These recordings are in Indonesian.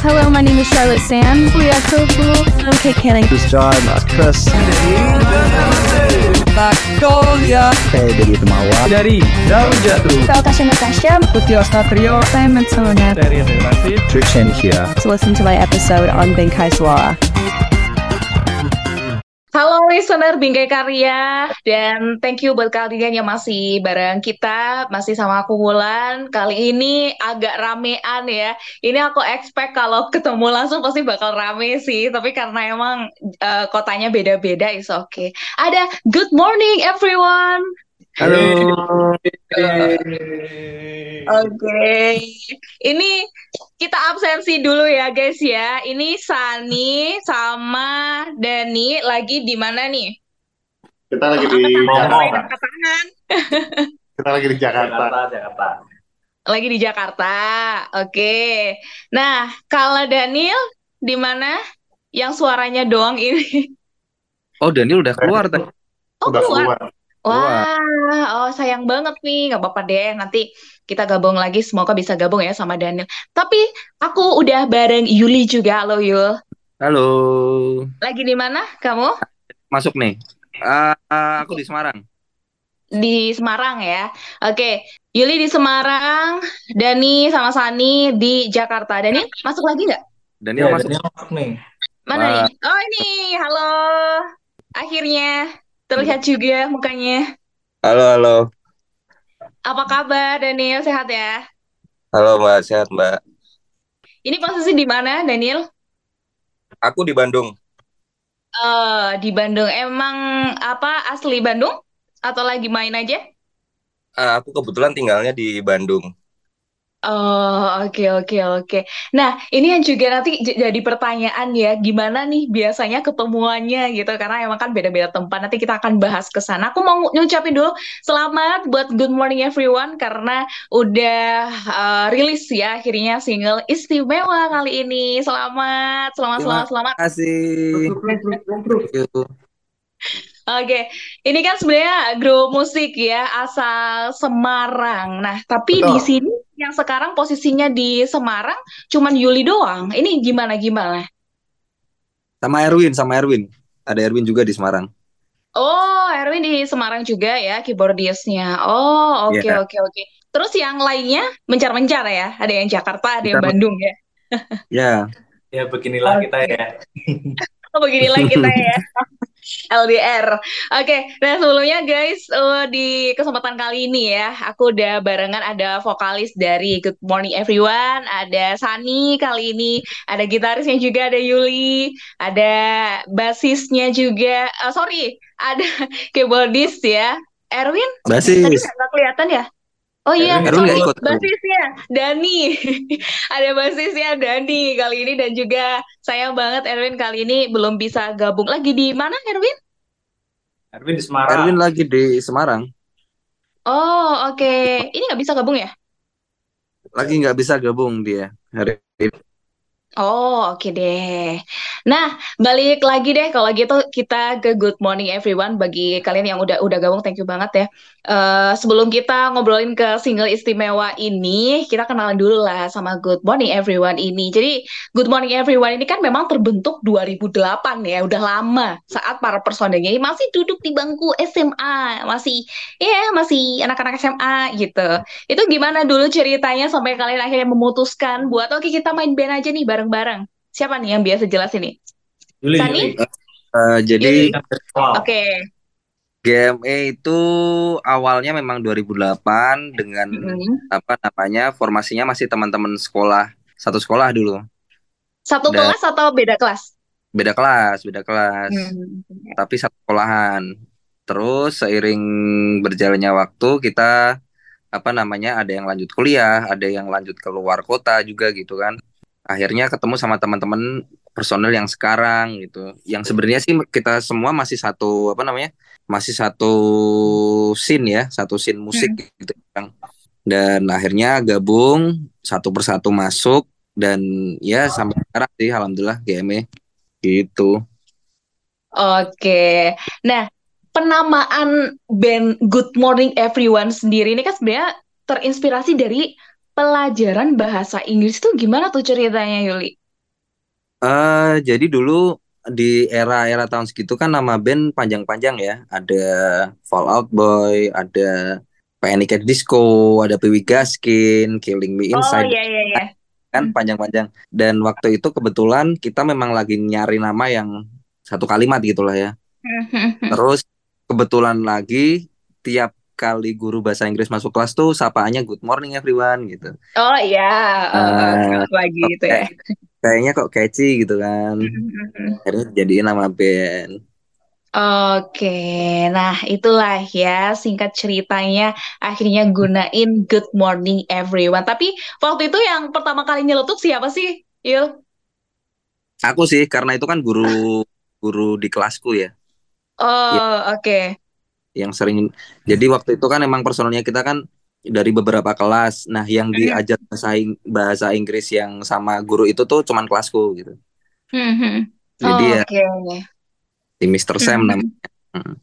Hello, my name is Charlotte Sands. Leah Tofu. I'm Kate Canning. This is John, uh, Chris. Magnolia Saya dari Temawa. dari Daun Jatuh Natasha Natasha. Putih Ostatrio Simon Sona. dari Relasi Trishan here. To listen to my episode on Bengkai Suara. Halo listener Bingkai Karya dan thank you buat kalian yang masih bareng kita, masih sama aku Wulan. Kali ini agak ramean ya. Ini aku expect kalau ketemu langsung pasti bakal rame sih, tapi karena emang eh, kotanya beda-beda is okay. Ada good morning everyone. Halo Oke. Ini kita absensi dulu ya guys ya. Ini Sani sama Dani lagi di mana nih? Kita lagi Oh, di Jakarta. Kita lagi di Jakarta. Jakarta Lagi di Jakarta. Oke. Nah, kalau Daniel di mana? Yang suaranya doang ini. Oh Daniel udah keluar tadi. Oh, Udah keluar. keluar. Wah, oh sayang banget nih. Nggak apa-apa deh. Nanti kita gabung lagi. Semoga bisa gabung ya sama Daniel. Tapi aku udah bareng Yuli juga. Halo Yul. Halo, Lagi di mana kamu? masuk nih. Ah, ah, aku di Semarang. Di Semarang ya. Oke, Yuli di Semarang, Dani sama Sani di Jakarta. Dani, masuk lagi nggak? Daniel masuk. masuk nih Mana Wah. nih? Oh ini, halo. Akhirnya terlihat juga mukanya. Halo, halo. Apa kabar Daniel? Sehat ya? Halo, Mbak. Sehat, Mbak. Ini posisi di mana, Daniel? Aku di Bandung. Eh, di Bandung. Emang apa asli Bandung? Atau lagi main aja? Ah, aku kebetulan tinggalnya di Bandung. Oh, oke, oke, oke. Nah, ini yang juga nanti jadi pertanyaan ya, gimana nih biasanya ketemuannya gitu, karena emang kan beda-beda tempat. Nanti kita akan bahas ke sana. Aku mau ngucapin dulu selamat buat Good Morning Everyone, karena udah uh, rilis ya akhirnya single istimewa kali ini. Selamat, selamat, selamat, selamat. Terima kasih. Oke, ini kan sebenarnya grup musik ya asal Semarang. Nah, tapi Betul. di sini yang sekarang posisinya di Semarang cuman Yuli doang. Ini gimana gimana? Sama Erwin, sama Erwin. Ada Erwin juga di Semarang. Oh, Erwin di Semarang juga ya keyboardisnya. Oh, oke Iya. oke oke. Terus yang lainnya mencar-mencar ya? Ada yang Jakarta, ada yang Mencar- Bandung ya. Ya, ya beginilah kita ya Oh, beginilah kita ya. LDR. Oke, nah sebelumnya guys, eh, di kesempatan kali ini ya, aku udah barengan ada vokalis dari Good Morning Everyone, ada Sani kali ini, ada gitarisnya juga, ada Yuli, ada bassisnya juga, eh, sorry, ada keyboardist ya, Erwin, tadi basis. nggak kelihatan ya? Oh iya, Erwin nggak ikut. basisnya Dani. Ada basisnya Dani kali ini dan juga sayang banget Erwin kali ini belum bisa gabung. Lagi di mana Erwin? Erwin di Semarang Erwin lagi di Semarang. Oh, oke. Ini nggak bisa gabung ya? Lagi nggak bisa gabung dia hari ini. Oh, oke deh. Nah, balik lagi deh kalau gitu kita ke Good Morning Everyone bagi kalian yang udah udah gabung, thank you banget ya. Eh, sebelum kita ngobrolin ke single istimewa ini, kita kenalan dulu lah sama Good Morning Everyone ini. Jadi, Good Morning Everyone ini kan memang terbentuk 2008 ya, udah lama saat para personelnya masih duduk di bangku SMA, masih ya masih anak-anak SMA gitu. Itu gimana dulu ceritanya sampai kalian akhirnya memutuskan buat oke kita main band aja nih bareng-bareng. Siapa nih yang biasa jelas ini? Yuli Sani? Eh, jadi. Oke. GME itu awalnya memang 2008 dengan Mm-mm. apa namanya formasinya masih teman-teman sekolah satu sekolah dulu. Satu Dan- kelas atau beda kelas? Beda kelas, beda kelas. Hmm. tapi satu sekolahan. Terus seiring berjalannya waktu kita apa namanya ada yang lanjut kuliah, ada yang lanjut ke luar kota juga gitu kan. Akhirnya ketemu sama teman-teman personel yang sekarang gitu. Yang sebenarnya sih kita semua masih satu apa namanya? Masih satu scene ya, satu scene musik gitu kan. Dan akhirnya gabung satu persatu masuk dan ya sampai sekarang sih alhamdulillah GME gitu. Oke. Nah, penamaan band Good Morning Everyone sendiri ini kan sebenarnya terinspirasi dari pelajaran bahasa Inggris itu gimana tuh ceritanya, Yuli? Eh, jadi dulu di era-era tahun segitu kan nama band panjang-panjang ya. Ada Fallout Boy, ada Panic at Disco, ada Piwi Gaskin, Killing Me Oh Inside, iya iya iya. kan panjang-panjang. Dan waktu itu kebetulan kita memang lagi nyari nama yang satu kalimat gitulah ya. Terus kebetulan lagi tiap kali guru bahasa Inggris masuk kelas tuh sapaannya good morning everyone gitu. Oh iya, eh, Eh, lagi itu ya. kayaknya kok catchy gitu kan. Akhirnya jadiin nama band. Oke, nah itulah ya singkat ceritanya akhirnya gunain Good Morning Everyone. Tapi waktu itu yang pertama kali nyeletuk siapa sih, Yul? Aku sih karena itu kan guru guru di kelasku ya Oh, oke. Yang sering. Jadi waktu itu kan emang personalnya kita kan dari beberapa kelas. Nah, yang diajar bahasa Ing- bahasa Inggris yang sama guru itu tuh cuman kelasku gitu. Mhm. Jadi ya Oke. di Mr. Sam Mhm. namanya. Hmm.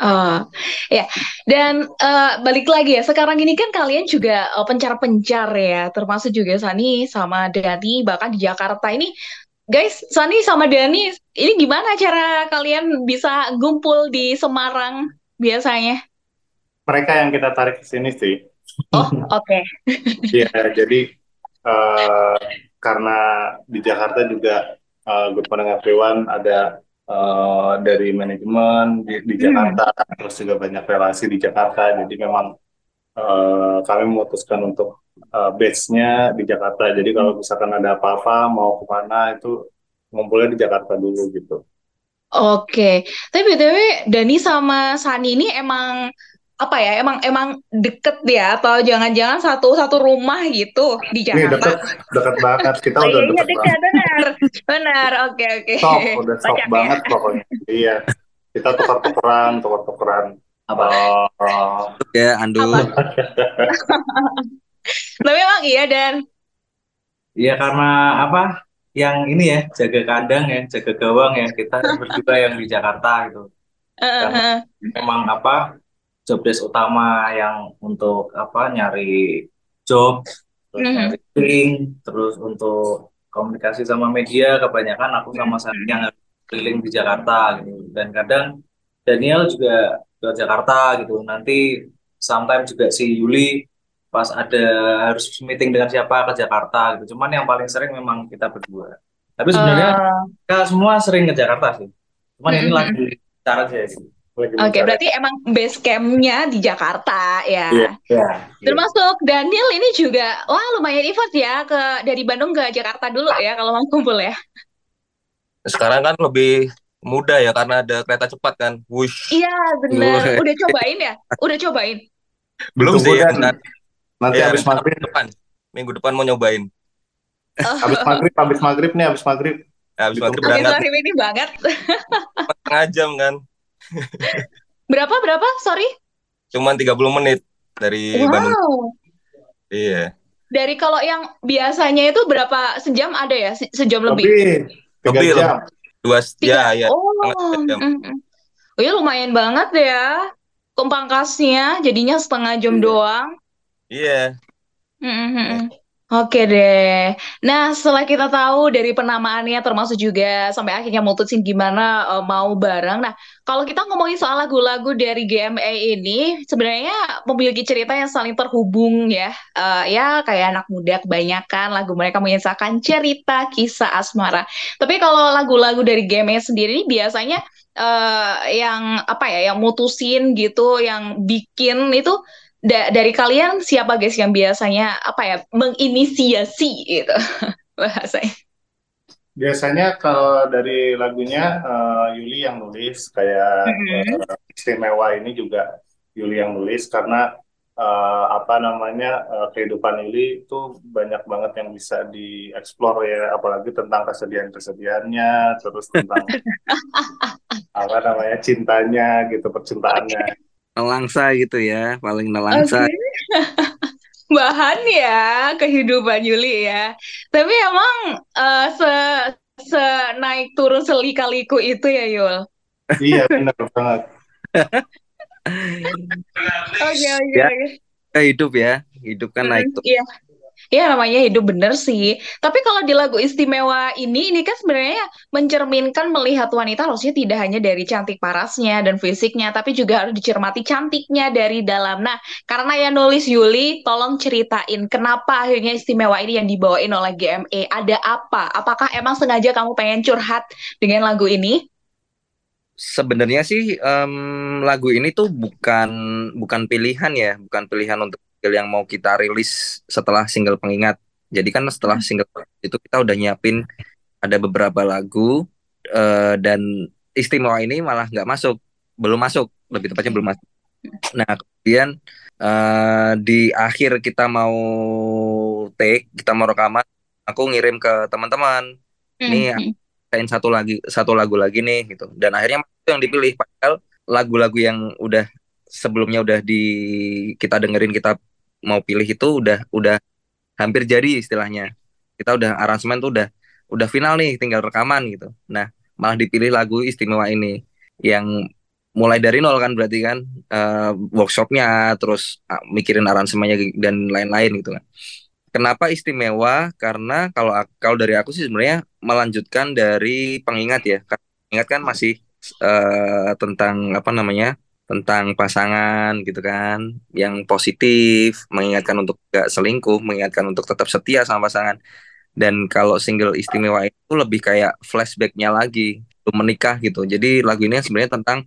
Oh, ya. Dan eh, balik lagi ya, sekarang ini kan kalian juga eh, pencar-pencar ya, termasuk juga Sani sama Dani, bahkan di Jakarta ini. Guys, Sani sama Dani, ini gimana cara kalian bisa ngumpul di Semarang biasanya? Mereka yang kita tarik ke sini sih. Oh, oke. Iya, jadi eh, karena di Jakarta juga eh, Good Morning Everyone ada eh, dari manajemen di, di Jakarta, terus juga banyak relasi di Jakarta. Jadi memang eh, kami memutuskan untuk eh, base-nya di Jakarta. Jadi kalau misalkan ada apa-apa mau ke mana itu ngumpulnya di Jakarta dulu gitu. Oke. Tapi BTW Dani sama Sani ini emang apa ya? Emang emang deket ya atau jangan-jangan satu satu rumah gitu di Ini Jakarta? deket, deket banget. Kita Oh udah iya, iya deket dekat banget. benar. Benar. Oke, oke. Stop, udah stop Kocak ya. banget pokoknya. Iya, kita tukar-tukeran, tukar-tukeran. Apa? Eh, Ya, Andu. Tapi emang iya dan Iya karena apa? Yang ini ya, jaga kandang ya, jaga gawang ya. Kita berdua yang di Jakarta gitu. Karena memang apa? Job desk utama yang untuk apa? Nyari job, terus Mhm. nyari link, terus untuk komunikasi sama media kebanyakan aku sama Sani yang harus keliling di Jakarta gitu. Dan kadang Daniel juga ke Jakarta gitu. Nanti sometimes juga si Yuli pas ada harus meeting dengan siapa ke Jakarta gitu. Cuman yang paling sering memang kita berdua. Tapi sebenarnya Eh, kita semua sering ke Jakarta sih. Cuman ini Mhm. lagi cara aja gitu. lagi Oke, mencari. berarti emang base camp-nya di Jakarta ya. Iya. Ya. Termasuk Daniel ini juga, wah lumayan effort ya ke dari Bandung ke Jakarta dulu ya kalau mau kumpul ya. Sekarang kan lebih mudah ya karena ada kereta cepat kan. Wush. Iya bener, Wih. udah cobain ya? Udah cobain. Belum sih. Dan. Nanti ya, habis maghrib, minggu depan. Minggu depan mau nyobain. habis maghrib, habis maghrib nih, habis maghrib. Nah, habis maghrib Habis berangkat maghrib ini banget. setengah jam kan. Berapa berapa? Sorry. Cuman 30 menit dari Bandung. Wow. Iya. Dari kalau yang biasanya itu berapa sejam ada ya? Se- Sejam lebih. Lebih, Lebih, jam. Dua Tiga. ya ya. Oh, jam. mm, mm. Oh ya lumayan banget ya. Kompangkasnya jadinya setengah jam Iya. doang. Iya. Mm, mm, mm. Oke deh. Nah, setelah kita tahu dari penamaannya termasuk juga sampai akhirnya mutusin gimana eh, mau bareng. Nah, kalau kita ngomongin soal lagu-lagu dari GMA ini, sebenarnya memiliki cerita yang saling terhubung ya. Eh, ya, kayak anak muda kebanyakan lagu mereka mengisahkan cerita kisah asmara. Tapi kalau lagu-lagu dari GMA sendiri ini biasanya eh, yang apa ya, yang mutusin gitu, yang bikin itu da- dari kalian siapa guys yang biasanya apa ya menginisiasi gitu bahasanya. Biasanya kalau dari lagunya eh, Yuli yang nulis, kayak Mhm. eh, Istimewa ini juga Yuli yang nulis karena eh, apa namanya eh, kehidupan Yuli itu banyak banget yang bisa dieksplor ya, apalagi tentang kesedihan-kesedihannya, terus tentang apa namanya cintanya gitu, percintaannya. Nelangsa gitu ya, paling nelangsa. Bahan ya kehidupan Yuli ya. Tapi emang eh, se se naik turun selika-liku itu ya Yul. Iya, benar banget. Oke oke Ya. oke. Eh, hidup ya, hidup kan naik tuh. Iya. Ya namanya hidup bener sih. Tapi kalau di lagu istimewa ini, ini kan sebenarnya mencerminkan melihat wanita harusnya tidak hanya dari cantik parasnya dan fisiknya, tapi juga harus dicermati cantiknya dari dalam. Nah, karena yang nulis Yuli, tolong ceritain kenapa akhirnya istimewa ini yang dibawain oleh GME. Ada apa? Apakah emang sengaja kamu pengen curhat dengan lagu ini? Sebenarnya sih em, lagu ini tuh bukan bukan pilihan ya, bukan pilihan untuk single yang mau kita rilis setelah single pengingat. Jadi kan setelah single itu kita udah nyiapin ada beberapa lagu eh, dan istimewa ini malah nggak masuk, belum masuk, lebih tepatnya belum masuk. Nah kemudian eh, di akhir kita mau take, kita mau rekaman, aku ngirim ke teman-teman, nih Hmm. kain satu lagi satu lagu lagi nih gitu dan akhirnya itu yang dipilih padahal lagu-lagu yang udah sebelumnya udah di kita dengerin kita mau pilih itu udah udah hampir jadi istilahnya kita udah aransemen tuh udah udah final nih tinggal rekaman gitu nah malah dipilih lagu istimewa ini yang mulai dari nol kan berarti kan eh, workshopnya terus ah, mikirin aransemennya dan lain-lain gitu kan Kenapa istimewa? Karena kalau kalau dari aku sih sebenarnya melanjutkan dari pengingat ya. Pengingat kan masih eh, tentang apa namanya? Tentang pasangan gitu kan, yang positif, mengingatkan untuk gak selingkuh, mengingatkan untuk tetap setia sama pasangan. Dan kalau single istimewa itu lebih kayak flashbacknya lagi, belum menikah gitu. Jadi lagu ini sebenarnya tentang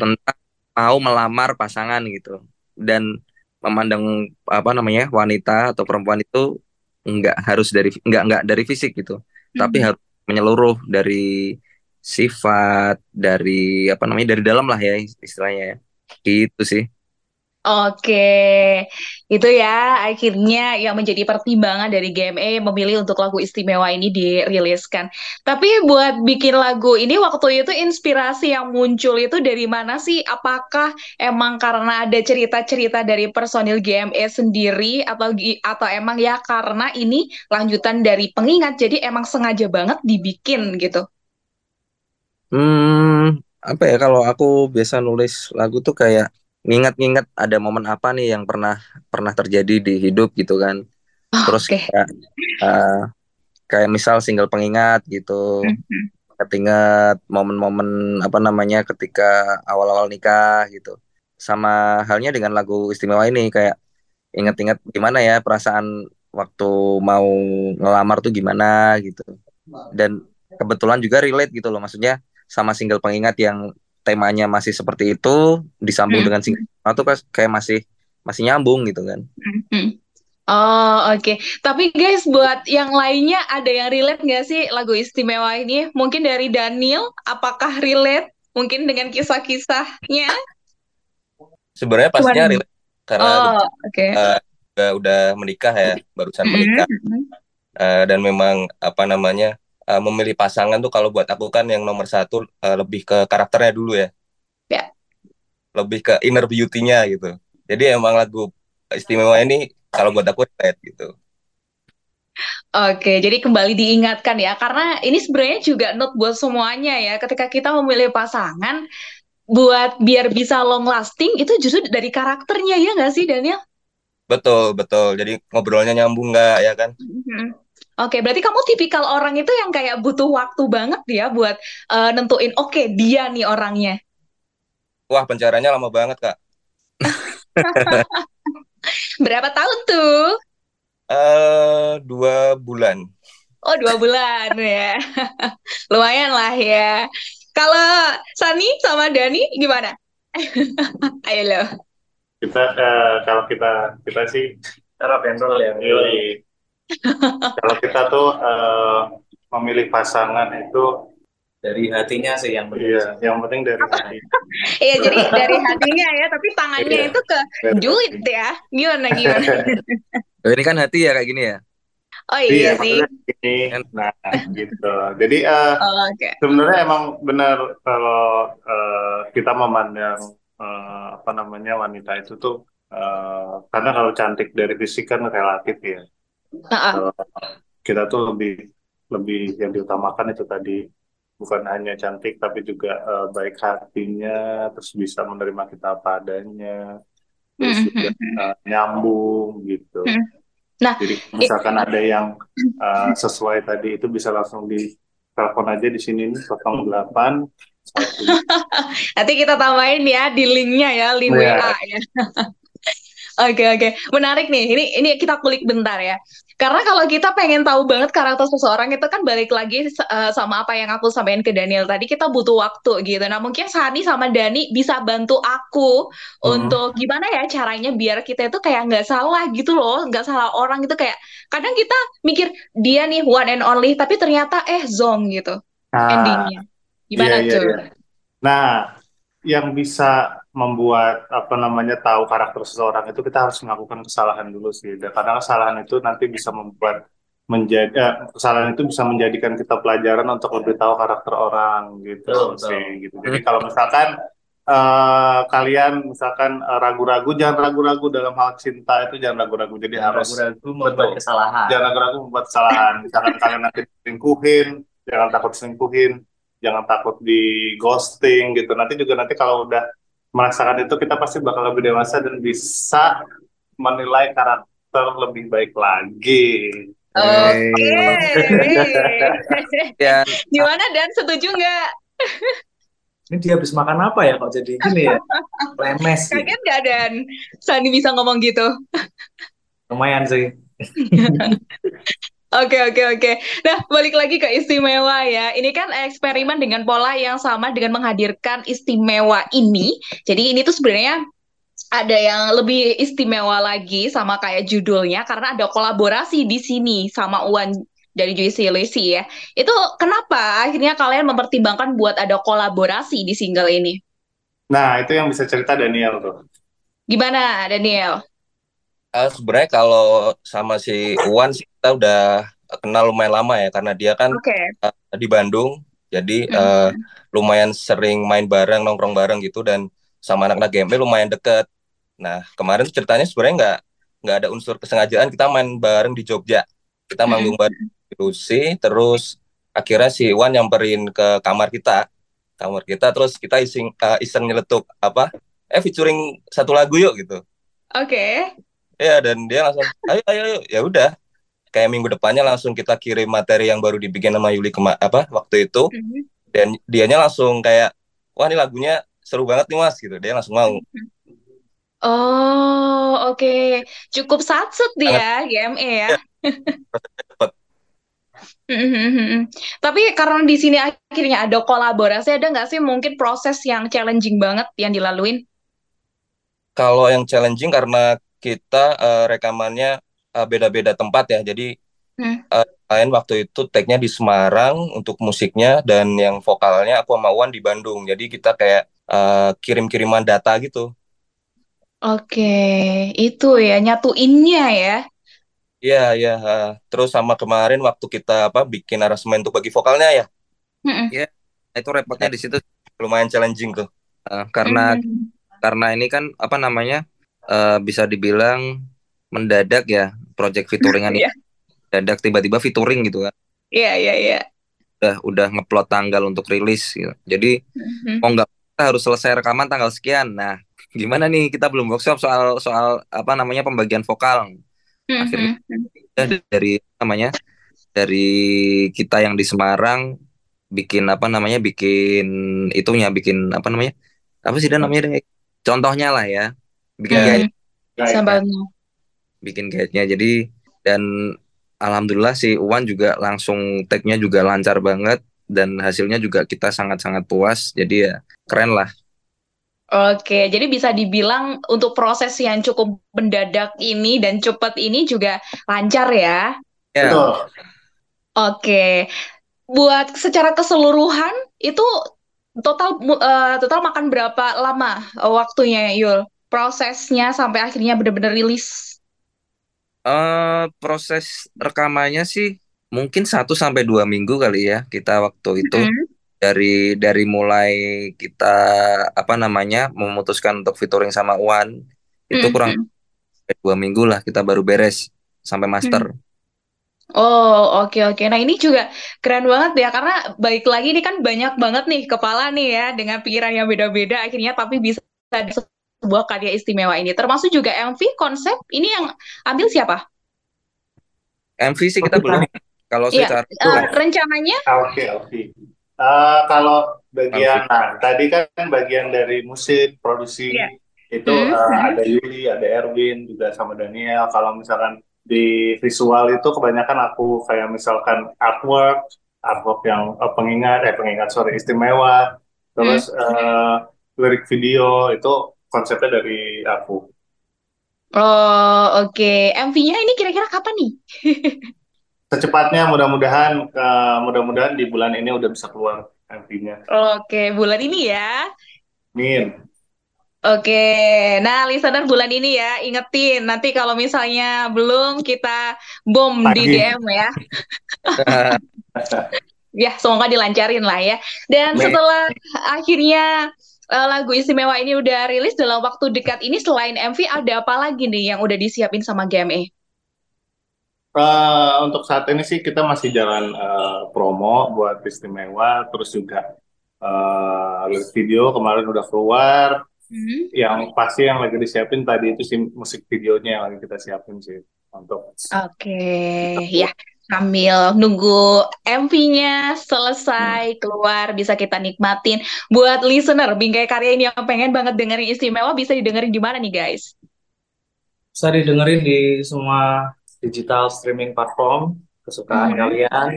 tentang mau melamar pasangan gitu. Dan memandang apa namanya wanita atau perempuan itu nggak harus dari nggak nggak dari fisik gitu tapi Hmm. harus menyeluruh dari sifat dari apa namanya dari dalam lah ya istilahnya ya gitu sih Oke, itu ya akhirnya yang menjadi pertimbangan dari GME memilih untuk lagu istimewa ini diriliskan. Tapi buat bikin lagu ini waktu itu inspirasi yang muncul itu dari mana sih? Apakah emang karena ada cerita-cerita dari personil GME sendiri atau atau emang ya karena ini lanjutan dari pengingat jadi emang sengaja banget dibikin gitu? Hmm apa ya kalau aku biasa nulis lagu tuh kayak ngingat-ngingat ada momen apa nih yang pernah pernah terjadi di hidup gitu kan Oh, terus Oke. kayak eh, kayak misal single pengingat gitu Mhm. ingat momen-momen apa namanya ketika awal-awal nikah gitu. Sama halnya dengan lagu istimewa ini kayak ingat-ingat gimana ya perasaan waktu mau ngelamar tuh gimana gitu. Dan kebetulan juga relate gitu loh maksudnya sama single pengingat yang temanya masih seperti itu disambung Hmm. dengan single itu kayak masih masih nyambung gitu kan. Hmm. Oh, oke. Tapi guys, buat yang lainnya ada yang relate nggak sih lagu istimewa ini? Mungkin dari Daniel, apakah relate? Mungkin dengan kisah-kisahnya? Sebenarnya pastinya relate karena Oh, oke. eh, udah, udah menikah ya, barusan menikah. mm-mm. Eh, dan memang apa namanya eh, memilih pasangan tuh kalau buat aku kan yang nomor satu eh, lebih ke karakternya dulu ya, Ya. lebih ke inner beauty-nya gitu. Jadi emang lagu istimewa ini kalau buat aku relate gitu. Oke, jadi kembali diingatkan ya, karena ini sebenarnya juga note buat semuanya ya. Ketika kita memilih pasangan, buat biar bisa long lasting, itu justru dari karakternya ya nggak sih, Daniel? Betul, betul. Jadi ngobrolnya nyambung nggak ya kan? Mhm. Oke, berarti kamu tipikal orang itu yang kayak butuh waktu banget ya buat eh, nentuin, oke dia nih orangnya. Wah, pencariannya lama banget, Kak. Berapa tahun tuh? Eh, dua bulan. Oh, dua bulan ya. Lumayan lah ya. Kalau Sani sama Dani gimana? Ayo lo. Kita eh, kalau kita kita sih Cara penrol ya. yoi. Kalau kita tuh eh, memilih pasangan itu Dari hatinya sih yang iya yang penting dari hati. Iya, jadi dari hatinya ya, tapi tangannya Iya. itu ke julid ya. Gimana gimana? Oh, ini kan hati ya kayak gini ya. Oh iya sih. maksudnya ini nah gitu. Jadi eh, Oh, Oke. sebenarnya emang benar kalau eh, kita memandang eh, apa namanya wanita itu tuh eh, karena kalau cantik dari fisik kan relatif ya. Nah, Kalau kita tuh lebih lebih yang diutamakan itu tadi bukan hanya cantik tapi juga eh, baik hatinya terus bisa menerima kita apa adanya terus juga Mhm. eh, nyambung gitu. Hmm. Nah, Jadi misalkan ada yang uh, sesuai tadi itu bisa langsung di telepon aja di sini nih 08 satu nanti kita tambahin ya di linknya ya, link Iya. WA ya. Oke oke, menarik nih. Ini ini kita kulik bentar ya. Karena kalau kita pengen tahu banget karakter seseorang itu kan balik lagi uh, sama apa yang aku sampaikan ke Daniel tadi, kita butuh waktu gitu. Nah mungkin Sani sama Dani bisa bantu aku Hmm. untuk gimana ya caranya biar kita itu kayak nggak salah gitu loh, nggak salah orang gitu kayak kadang kita mikir dia nih one and only, tapi ternyata eh zong gitu Nah, endingnya. Gimana iya, iya, tuh? iya. Nah, yang bisa membuat apa namanya tahu karakter seseorang itu kita harus melakukan kesalahan dulu sih. Dan karena kesalahan itu nanti bisa membuat menjadi eh, kesalahan itu bisa menjadikan kita pelajaran untuk lebih tahu karakter orang gitu Betul, betul. sih gitu. Jadi kalau misalkan eh, kalian misalkan eh, ragu-ragu jangan ragu-ragu dalam hal cinta itu jangan ragu-ragu. Jadi harus ragu-ragu membuat Betul. kesalahan. jangan ragu-ragu membuat kesalahan. Misalkan kalian nanti selingkuhin, jangan takut selingkuhin, jangan takut di ghosting gitu. Nanti juga nanti kalau udah merasakan itu kita pasti bakal lebih dewasa dan bisa menilai karakter lebih baik lagi. Oke. Dan Gimana Dan setuju nggak? Ini dia habis makan apa ya kok jadi gini ya? Lemes gitu. Kaget nggak Dan? Sani bisa ngomong gitu. Lumayan sih. Oke oke oke. Nah balik lagi ke istimewa ya. Ini kan eksperimen dengan pola yang sama dengan menghadirkan istimewa ini. Jadi ini tuh sebenarnya ada yang lebih istimewa lagi sama kayak judulnya karena ada kolaborasi di sini sama Uwan dari Juicy Lucy ya. Itu kenapa akhirnya kalian mempertimbangkan buat ada kolaborasi di single ini? Nah, itu yang bisa cerita Daniel tuh. Gimana Daniel? Eh, sebenarnya kalau sama si Uwan sih kita udah kenal lumayan lama ya karena dia kan Oke. eh, di Bandung jadi Mhm. eh, lumayan sering main bareng nongkrong bareng gitu dan sama anak-anak GMP lumayan deket. Nah kemarin tuh ceritanya sebenarnya nggak nggak ada unsur kesengajaan kita main bareng di Jogja kita Mhm. manggung bareng di Rusi terus akhirnya si Iwan nyamperin ke kamar kita kamar kita terus kita iseng eh, iseng nyeletuk apa eh featuring satu lagu yuk gitu Oke. Ya dan dia langsung ayo ayo ayo ya udah kayak minggu depannya langsung kita kirim materi yang baru dibikin sama Yuli kema apa waktu itu Mhm. dan dianya langsung kayak wah ini lagunya seru banget nih mas gitu dia langsung mau Oh, oke. Cukup satset dia, GME ya. cepet. Mhm. Tapi karena di sini akhirnya ada kolaborasi, ada nggak sih mungkin proses yang challenging banget yang dilaluin? kalau yang challenging karena kita eh, rekamannya eh, beda-beda tempat ya jadi Hmm. eh, lain waktu itu tag-nya di Semarang untuk musiknya dan yang vokalnya aku sama Wan di Bandung jadi kita kayak eh, kirim-kiriman data gitu Oke, itu ya nyatuinnya ya. Iya, iya. eh, terus sama kemarin waktu kita apa bikin aransemen untuk bagi vokalnya ya, Mhm. itu repotnya di situ lumayan challenging tuh. eh, karena Mhm. karena ini kan apa namanya eh, bisa dibilang mendadak ya project featuringan ini Iya. mendadak tiba-tiba featuring gitu kan Iya, iya, iya. udah udah ngeplot tanggal untuk rilis gitu. jadi Mhm. mau nggak kita harus selesai rekaman tanggal sekian nah gimana nih kita belum workshop soal soal apa namanya pembagian vokal akhirnya Mhm. udah dari namanya dari kita yang di Semarang bikin apa namanya bikin itunya bikin apa namanya apa sih dan namanya contohnya lah ya bikin Guide. Sambalnya. Bikin guide-nya jadi dan alhamdulillah si Uwan juga langsung tag-nya juga lancar banget dan hasilnya juga kita sangat-sangat puas jadi ya keren lah Oke, jadi bisa dibilang untuk proses yang cukup mendadak ini dan cepat ini juga lancar ya. ya Betul. Oke, buat secara keseluruhan itu total eh, total makan berapa lama eh, waktunya Yul? Prosesnya sampai akhirnya benar-benar rilis. Eh proses rekamannya sih mungkin satu sampai dua minggu kali ya kita waktu itu Mhm. dari dari mulai kita apa namanya memutuskan untuk featuring sama Uwan itu kurang Mhm. lebih dua minggu lah kita baru beres sampai master. Oh, oke oke. Nah, ini juga keren banget ya karena balik lagi ini kan banyak banget nih kepala nih ya dengan pikiran yang beda-beda akhirnya tapi bisa sebuah karya istimewa ini. Termasuk juga MV konsep ini yang ambil siapa? MV sih kita belum. Kalau Iya, secara eh, rencananya Oke, oke. Eh, kalau bagian, nah, tadi kan bagian dari musik, produksi, Iya. itu Hmm, hmm. ada Yuli, ada Erwin, juga sama Daniel. Kalau misalkan di visual itu kebanyakan aku kayak misalkan artwork, artwork yang eh, pengingat, eh pengingat, sorry, istimewa. Terus eh, lirik video itu konsepnya dari aku. Oh, oke. MV-nya ini kira-kira kapan nih? Secepatnya mudah-mudahan, eh, mudah-mudahan di bulan ini udah bisa keluar MV-nya. Oke, bulan ini ya. Amin. Oke, nah listener bulan ini ya, ingetin nanti kalau misalnya belum kita bom di Tagih. DM ya. Ya, semoga dilancarin lah ya. Dan Amin. setelah akhirnya eh, lagu istimewa ini udah rilis dalam waktu dekat ini selain MV ada apa lagi nih yang udah disiapin sama GME? Eh, untuk saat ini sih kita masih jalan eh, promo buat istimewa, terus juga lirik video kemarin udah keluar. Hmm. Yang pasti yang lagi disiapin tadi itu sih musik videonya yang lagi kita siapin sih untuk Oke, ya sambil nunggu MV-nya selesai keluar bisa kita nikmatin. Buat listener Bingkai Karya ini yang pengen banget dengerin istimewa bisa didengerin di mana nih guys? Bisa didengerin di semua digital streaming platform kesukaan Mhm. kalian.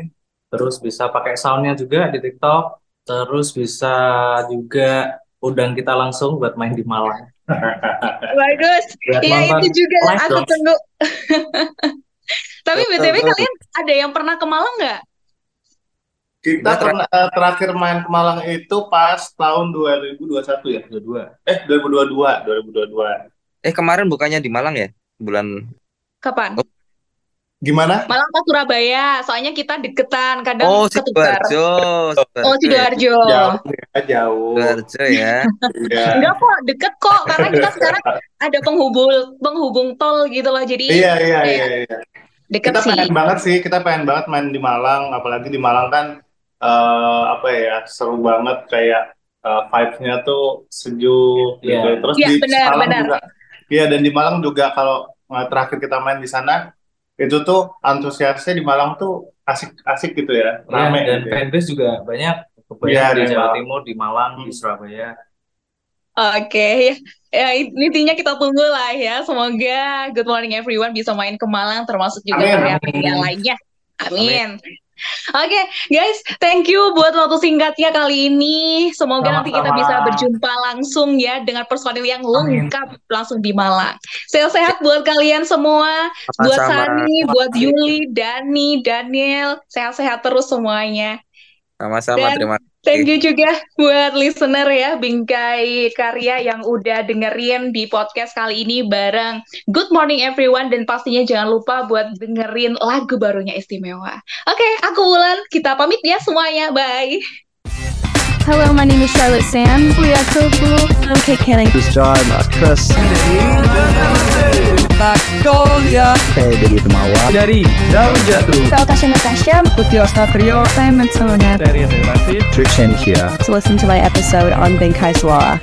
Terus bisa pakai soundnya juga di TikTok. Terus bisa juga undang kita langsung buat main di Malang. Bagus. Iya itu juga live aku dong. tunggu. Tapi Betul, BTW betul. kalian ada yang pernah ke Malang nggak? kita pernah eh, terakhir main ke Malang itu pas tahun 2021 ya? Dua-dua. Eh 2022, 2022. eh kemarin bukannya di Malang ya? Bulan Kapan? Oh. Gimana? Malang ke Surabaya. Soalnya kita deketan, kadang Oh, ketukar. Sidoarjo. Oh, Sidoarjo ya. Jauh ya, jauh. Sidoarjo ya. Iya. Enggak kok, deket kok. Karena kita sekarang ada penghubung penghubung tol gitu loh. Jadi Iya, iya, iya, iya. Deket Kita sih. pengen banget sih, kita pengen banget main di Malang, apalagi di Malang kan eh, apa ya, seru banget kayak eh, vibes-nya tuh sejuk gitu. Iya. Terus Iya, di benar, Malang benar. juga, iya dan di Malang juga kalau eh, terakhir kita main di sana itu tuh antusiasnya di Malang tuh asik-asik gitu ya, Iya, rame dan gitu ya. fanbase juga banyak. Iya, Banyak di di Jawa. Timur, di Malang, di Hmm. Surabaya. Oke, ya, ya intinya kita tunggu lah ya. Semoga Good Morning Everyone bisa main ke Malang, termasuk juga Amin. karya-karya lainnya. Amin. Oke, guys, thank you buat waktu singkatnya kali ini. Semoga nanti kita bisa berjumpa langsung ya dengan personil yang Amin. lengkap langsung di Malang. Sehat-sehat buat kalian semua, buat Sama-sama. Sani, buat Yuli, Dani, Daniel, sehat-sehat terus semuanya. Sama-sama, Dan terima kasih. Thank you juga buat listener ya Bingkai Karya yang udah dengerin di podcast kali ini bareng Good Morning Everyone dan pastinya jangan lupa buat dengerin lagu barunya istimewa. Oke, aku Wulan, kita pamit ya semuanya, bye. Hello, my name is Charlotte Sam. We are so cool. I'm Kate Canning. This is John, uh, Magnolia Saya jadi Temawa Dari Daun Jatuh. Salkasya Natasha Putri Ostatrio Saya Matsona Dari Terima kasih. Trick To listen to my episode on Bengkai Suara.